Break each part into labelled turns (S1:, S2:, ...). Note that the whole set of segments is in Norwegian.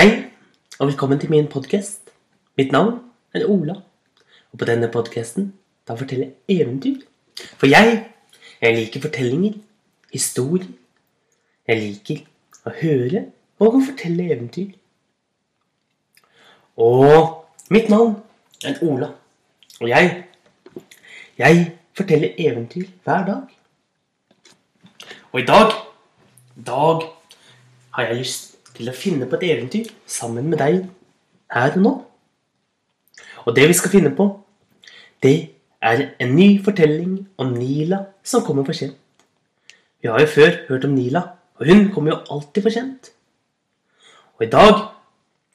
S1: Hei, og velkommen til min podkast. Mitt navn er Ola, og på denne podkasten da forteller jeg eventyr. For jeg, jeg liker fortellinger, historier. Jeg liker å høre og å fortelle eventyr. Og mitt navn er Ola, og jeg, jeg forteller eventyr hver dag. Og i dag, dag har jeg lyst til å finne på et eventyr sammen med deg her og nå. Og det vi skal finne på, det er en ny fortelling om Nila som kommer for sent. Vi har jo før hørt om Nila, og hun kommer jo alltid for sent. Og i dag,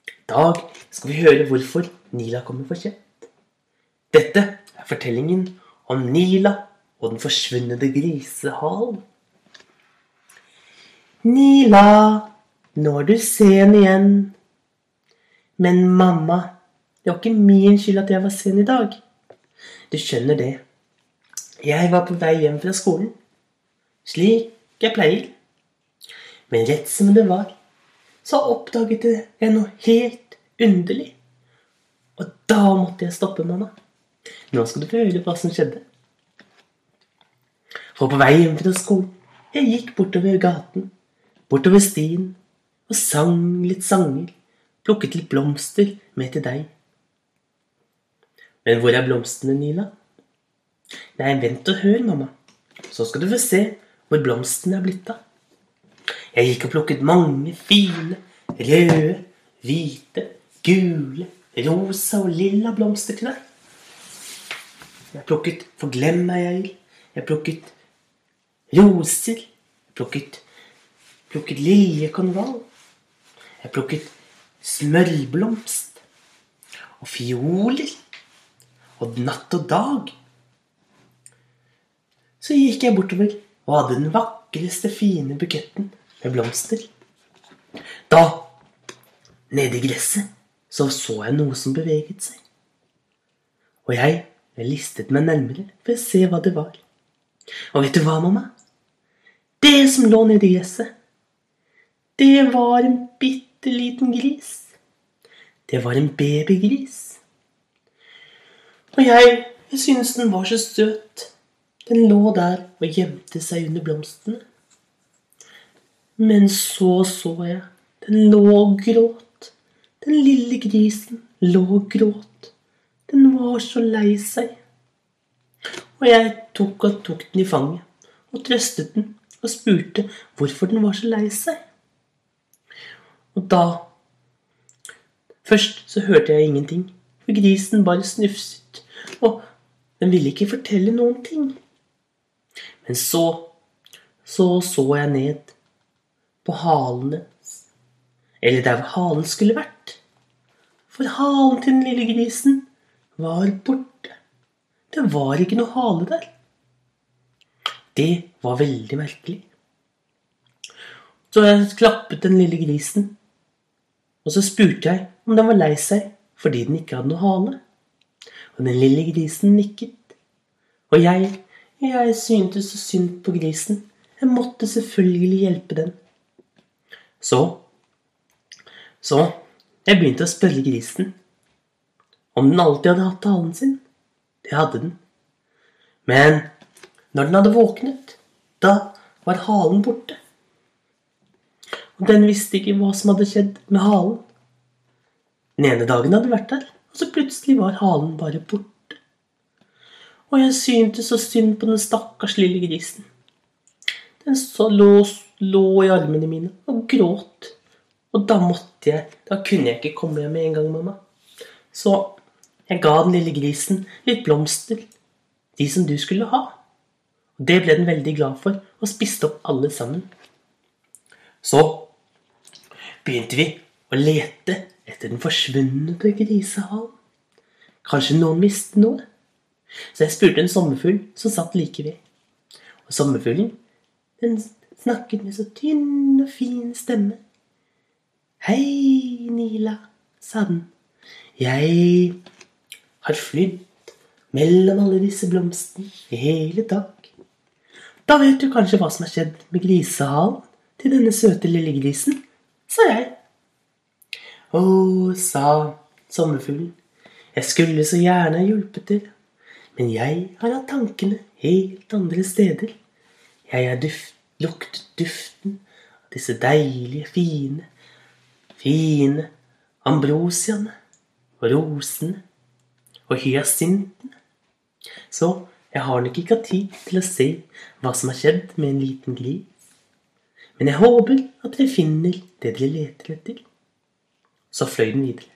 S1: i dag skal vi høre hvorfor Nila kommer for sent. Dette er fortellingen om Nila og den forsvunne grisehalen. Nila, nå er du sen igjen. Men mamma, det var ikke min skyld at jeg var sen i dag. Du skjønner det. Jeg var på vei hjem fra skolen. Slik jeg pleier. Men rett som det var, så oppdaget jeg noe helt underlig. Og da måtte jeg stoppe mamma. Nå skal du få høre hva som skjedde. For på vei hjem fra skolen, jeg gikk bortover gaten, bortover stien, og sang litt sanger, plukket litt blomster med til deg. Men hvor er blomstene, Nila? Nei, vent og hør, mamma. Så skal du få se hvor blomstene er blitt av. Jeg gikk og plukket mange fine, røde, hvite, gule, rosa og lilla blomster til deg. Jeg plukket forglemmejeger, jeg plukket roser, jeg plukket, plukket liljekonvall, jeg plukket smørblomst og fioler og natt og dag. Så gikk jeg bortover og hadde den vakreste, fine buketten med blomster. Da, nede i gresset, så så jeg noe som beveget seg. Og jeg, jeg listet meg nærmere for å se hva det var. Og vet du hva, mamma? Det som lå nede i gresset, det var en bitte liten gris. Det var en babygris. Og jeg, jeg syntes den var så søt. Den lå der og gjemte seg under blomstene. Men så så jeg. Den lå og gråt. Den lille grisen lå og gråt. Den var så lei seg. Og jeg tok og tok den i fanget og trøstet den og spurte hvorfor den var så lei seg. Og da Først så hørte jeg ingenting, for grisen bare snufset, og den ville ikke fortelle noen ting. Men så, så så jeg ned på halen dens, eller der hvor halen skulle vært. For halen til den lille grisen var borte. Det var ikke noe hale der. Det var veldig merkelig. Så jeg klappet den lille grisen og så spurte jeg om den var lei seg fordi den ikke hadde noe hale. Og den lille grisen nikket. Og jeg, jeg syntes så synd på grisen. Jeg måtte selvfølgelig hjelpe den. Så Så jeg begynte å spørre grisen om den alltid hadde hatt halen sin. Det hadde den. Men når den hadde våknet, da var halen borte. Og den visste ikke hva som hadde skjedd med halen. Den ene dagen hadde vært der, og så plutselig var halen bare borte. Og jeg syntes så synd på den stakkars lille grisen. Den lå, lå i armene mine og gråt. Og da måtte jeg Da kunne jeg ikke komme hjem med en gang, mamma. Så jeg ga den lille grisen litt blomster. De som du skulle ha. Og det ble den veldig glad for, og spiste opp alle sammen. Så begynte vi å lete etter den forsvunne grisehalen. Kanskje noen visste noe? Så jeg spurte en sommerfugl som satt like ved. Og sommerfuglen, den snakket med så tynn og fin stemme. Hei, Nila, sa den. Jeg har flydd mellom alle disse blomstene i hele dag. Da vet du kanskje hva som har skjedd med grisehalen til denne søte lille grisen, sa jeg. Å, sa sommerfuglen, jeg skulle så gjerne hjulpet til, men jeg har hatt tankene helt andre steder. Jeg har duft, luktet duften av disse deilige, fine, fine ambrosiaene og rosene og hyasintene. Så jeg har nok ikke hatt tid til å se hva som har skjedd med en liten gris. Men jeg håper at dere finner det dere leter etter. Så fløy den videre.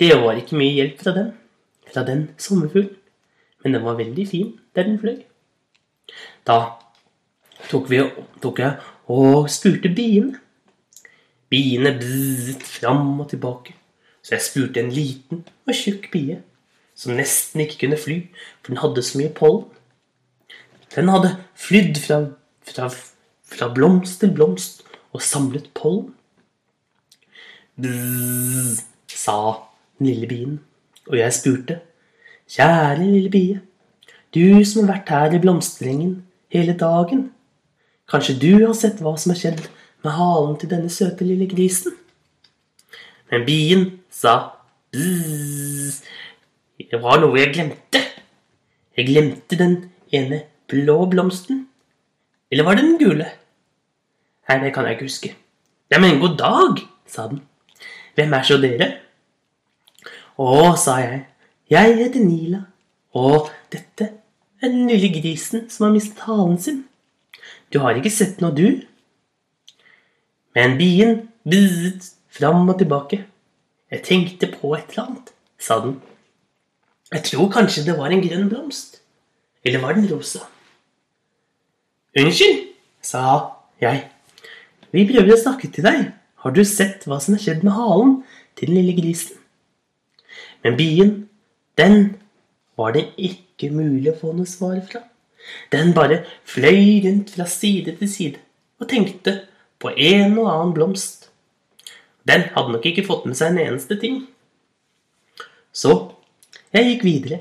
S1: Det var ikke mye hjelp fra den, fra den sommerfuglen, men den var veldig fin der den fløy. Da tok, vi, tok jeg og spurte biene. Biene bzzet fram og tilbake, så jeg spurte en liten og tjukk bie som nesten ikke kunne fly, for den hadde så mye pollen. Den hadde flydd fra, fra, fra blomst til blomst og samlet pollen. Bzzz, sa den lille bien, og jeg spurte, kjære lille bie, du som har vært her i blomsterengen hele dagen, kanskje du har sett hva som har skjedd med halen til denne søte lille grisen? Men bien sa bzzz, det var noe jeg glemte. Jeg glemte den ene blå blomsten. Eller var det den gule? Nei, det kan jeg ikke huske. Ja, men god dag, sa den. Hvem er så dere? Å, sa jeg. Jeg heter Nila, og dette er den lille grisen som har mistet halen sin. Du har ikke sett noe, du? Men bien bizzet fram og tilbake. Jeg tenkte på et eller annet, sa den. Jeg tror kanskje det var en grønn blomst. Eller var den rosa? Unnskyld, sa jeg. Vi prøver å snakke til deg. Har du sett hva som har skjedd med halen til den lille grisen? Men bien, den var det ikke mulig å få noe svar fra. Den bare fløy rundt fra side til side og tenkte på en og annen blomst. Den hadde nok ikke fått med seg en eneste ting. Så jeg gikk videre.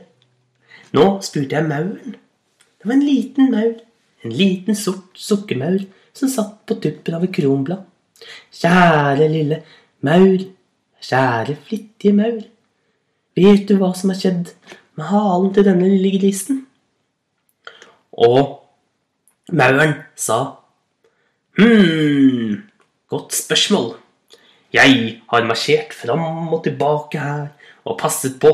S1: Nå spurte jeg mauren. Det var en liten maur, en liten sort sukkermaur, som satt på tuppen av et kronblad. Kjære lille maur, kjære flittige maur. Vet du hva som har skjedd med halen til denne lille grisen? Og mauren sa Hm, godt spørsmål. Jeg har marsjert fram og tilbake her og passet på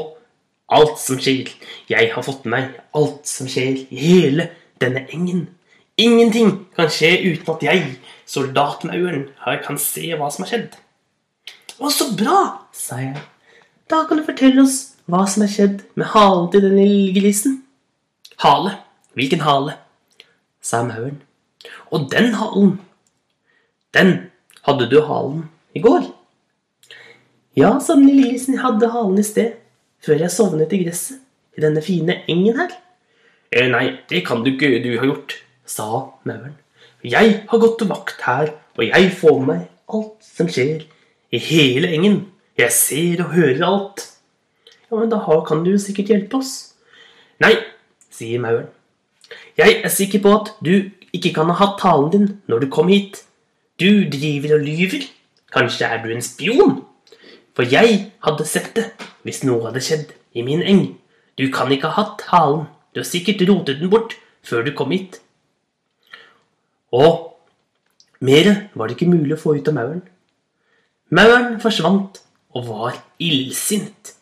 S1: alt som skjer. Jeg har fått med meg alt som skjer i hele denne engen. Ingenting kan skje uten at jeg, soldatmauren, kan se hva som har skjedd. Å, så bra, sa jeg. Da kan du fortelle oss hva som har skjedd med halen til den lille grisen. Hale? Hvilken hale? sa mauren. Og den halen, den hadde du halen i går. Ja, sa den lille grisen, jeg hadde halen i sted før jeg sovnet i gresset i denne fine engen her? Eh, nei, det kan du ikke du har gjort, sa mauren. Jeg har gått til vakt her, og jeg får med meg alt som skjer i hele engen. Jeg ser og hører alt. Ja, men da kan du sikkert hjelpe oss. Nei, sier mauren. Jeg er sikker på at du ikke kan ha hatt talen din når du kom hit. Du driver og lyver. Kanskje er du en spion? For jeg hadde sett det hvis noe hadde skjedd i min eng. Du kan ikke ha hatt halen. Du har sikkert rotet den bort før du kom hit. Og mere var det ikke mulig å få ut av mauren. Mauren forsvant og var illsint.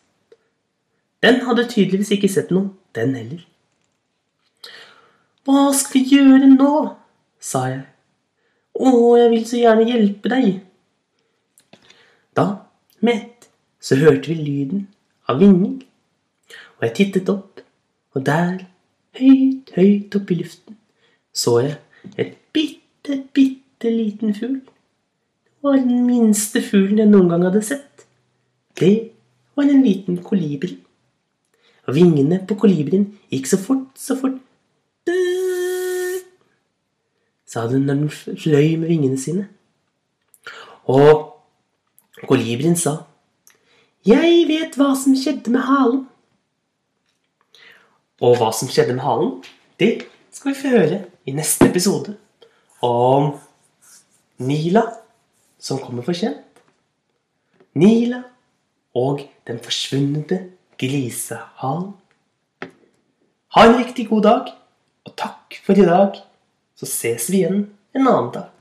S1: Den hadde tydeligvis ikke sett noe, den heller. Hva skal vi gjøre nå? sa jeg. Å, jeg vil så gjerne hjelpe deg. Da med ett så hørte vi lyden av vinging, og jeg tittet opp, og der, høyt, høyt oppe i luften, så jeg et bitte, bitte liten fugl. Det var den minste fuglen jeg noen gang hadde sett. Det var en liten kolibri. Og vingene på kolibrien gikk så fort, så fort. sa den når den fløy med vingene sine. Og Kolibrien sa, 'Jeg vet hva som skjedde med halen'. Og hva som skjedde med halen, det skal vi få høre i neste episode om Nila som kommer for sent. Nila og den forsvunne grisehalen. Ha en riktig god dag, og takk for i dag. Så ses vi igjen en annen dag.